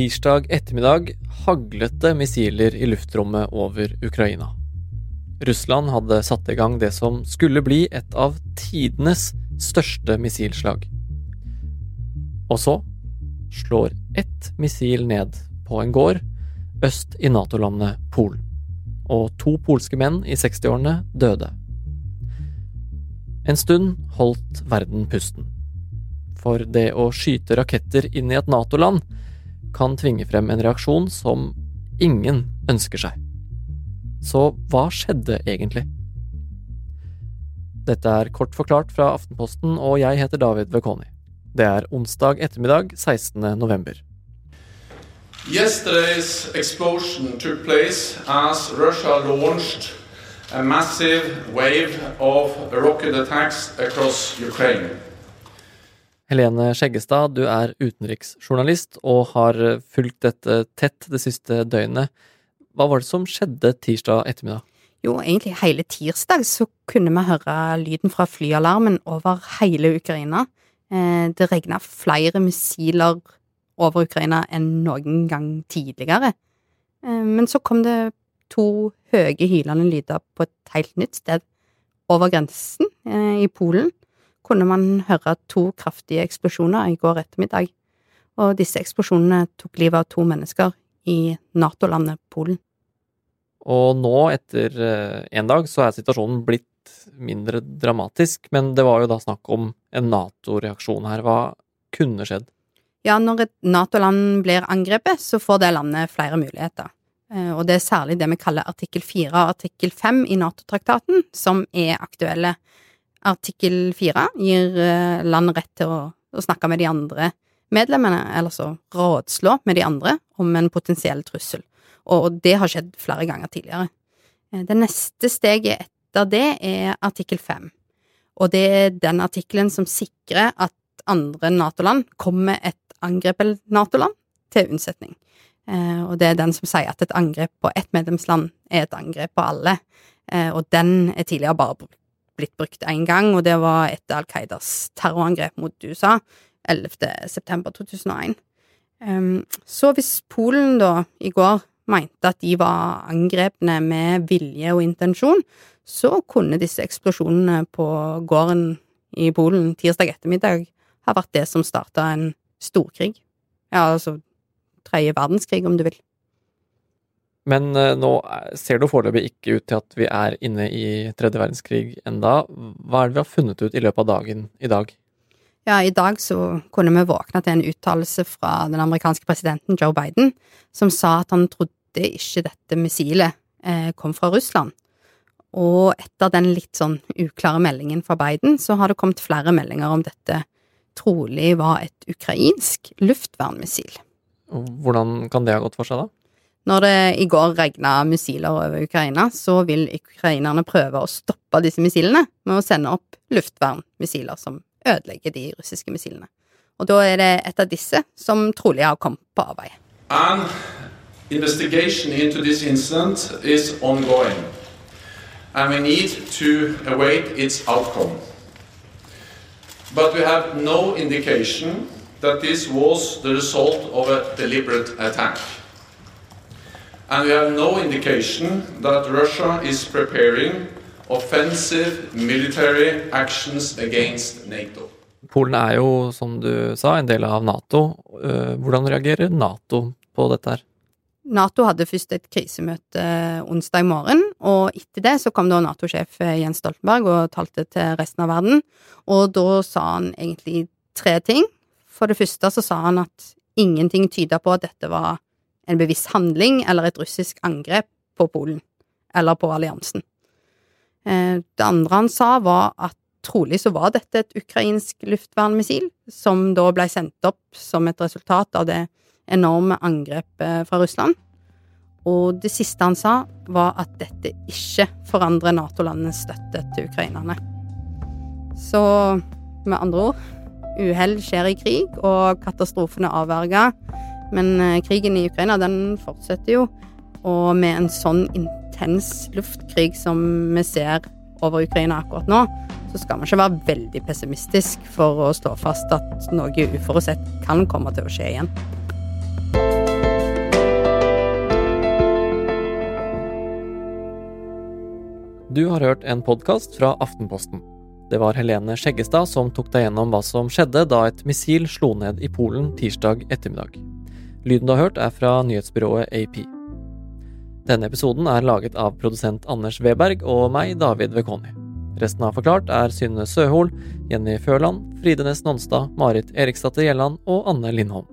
Tirsdag ettermiddag haglet det missiler i luftrommet over Ukraina. Russland hadde satt i gang det som skulle bli et av tidenes største missilslag. Og så slår ett missil ned på en gård øst i Nato-landet Polen, og to polske menn i 60-årene døde. En stund holdt verden pusten. For det å skyte raketter inn i et Nato-land kan tvinge frem en reaksjon som ingen ønsker seg. Så hva skjedde egentlig? Dette er kort forklart fra Aftenposten, og jeg heter David Vekoni. Det er onsdag ettermiddag 16. november. Yesterday's explosion took place as Russia launched a massive wave of rocket attacks across Ukraine. Helene Skjeggestad, du er utenriksjournalist og har fulgt dette tett det siste døgnet. Hva var det som skjedde tirsdag ettermiddag? Jo, egentlig hele tirsdag så kunne vi høre lyden fra flyalarmen over hele Ukraina. Eh, det regna flere missiler over Ukraina enn noen gang tidligere. Eh, men så kom det to høye hylende lyder på et helt nytt sted. Over grensen, eh, i Polen, kunne man høre to kraftige eksplosjoner i går ettermiddag, og disse eksplosjonene tok livet av to mennesker i Nato-landet Polen. Og nå, etter én en dag, så er situasjonen blitt mindre dramatisk, men det var jo da snakk om en Nato-reaksjon her. Hva kunne skjedd? Ja, når et Nato-land blir angrepet, så får det landet flere muligheter. Eh, og det er særlig det vi kaller artikkel 4 og artikkel 5 i Nato-traktaten som er aktuelle Artikkel fire gir eh, land rett til å, å, snakke med de andre medlemmene, eller så rådslå med de andre om en potensiell trussel, og det har skjedd flere ganger tidligere. Eh, det neste steget etter det er artikkel fem, og det er den artikkelen som sikrer at andre Nato-land kommer et angrepet Nato-land til unnsetning. Eh, og det er den som sier at et angrep på ett medlemsland er et angrep på alle, og den er tidligere bare brukt blitt brukt én gang, og det var etter Al Qaidas terrorangrep mot USA 11. september 2001. Um, så hvis Polen da i går mente at de var angrepne med vilje og intensjon, så kunne disse eksplosjonene på gården i Polen tirsdag ettermiddag ha vært det som starta en storkrig. Ja, altså tredje verdenskrig, om du vil. Men uh, nå ser det foreløpig ikke ut til at vi er inne i tredje verdenskrig enda. Hva er det vi har funnet ut i løpet av dagen i dag? Ja, i dag så kunne vi våkne til en uttalelse fra den amerikanske presidenten Joe Biden, som sa at han trodde ikke dette missilet eh, kom fra Russland. Og etter den litt sånn uklare meldingen fra Biden, så har det kommet flere meldinger om dette trolig var et ukrainsk luftvernmissil. Hvordan kan det ha gått for seg, da? Når det i går regna missiler over Ukraina, så vil ukrainerne prøve å stoppe disse missilene med å sende opp luftvernmissiler som ødelegger de russiske missilene. Og da er det et av disse som trolig har kommet på avveie. An investigation into this incident is ongoing, and we need to await its outcome. But we have no indication that this was the result of a deliberate attack and we have no indication that Russia is preparing offensive military actions against NATO. Polen er jo, som du sa, en del av Nato. Eh, hvordan reagerer Nato på dette her? Nato hadde først et krisemøte eh, onsdag morgen, og etter det så kom da Nato-sjef eh, Jens Stoltenberg og talte til resten av verden, og da sa han egentlig tre ting. For det første så sa han at ingenting tyda på at dette var en bevisst handling eller et russisk angrep på Polen, eller på alliansen. Eh, det andre han sa, var at trolig så var dette et ukrainsk luftvernmissil, som da ble sendt opp som et resultat av det enorme angrepet fra Russland. Og det siste han sa, var at dette ikke forandrer Nato-landenes støtte til ukrainerne. Så med andre ord uhell skjer i krig, og katastrofen er avverga. Men eh, krigen i Ukraina, den fortsetter jo. Og med en sånn intens luftkrig som vi ser over Ukraina akkurat nå, så skal man ikke være veldig pessimistisk for å stå fast at noe uforutsett kan komme til å skje igjen. Du har hørt en podkast fra Aftenposten. Det var Helene Skjeggestad som tok deg gjennom hva som skjedde da et missil slo ned i Polen tirsdag ettermiddag. Lyden du har hørt, er fra nyhetsbyrået AP. Denne episoden er laget av produsent Anders Weberg og meg, David Vekoni. Resten av Forklart er Synne Søhol, Jenny Førland, Fride Næss Nonstad, Marit Eriksdatter Gjelland og Anne Lindholm.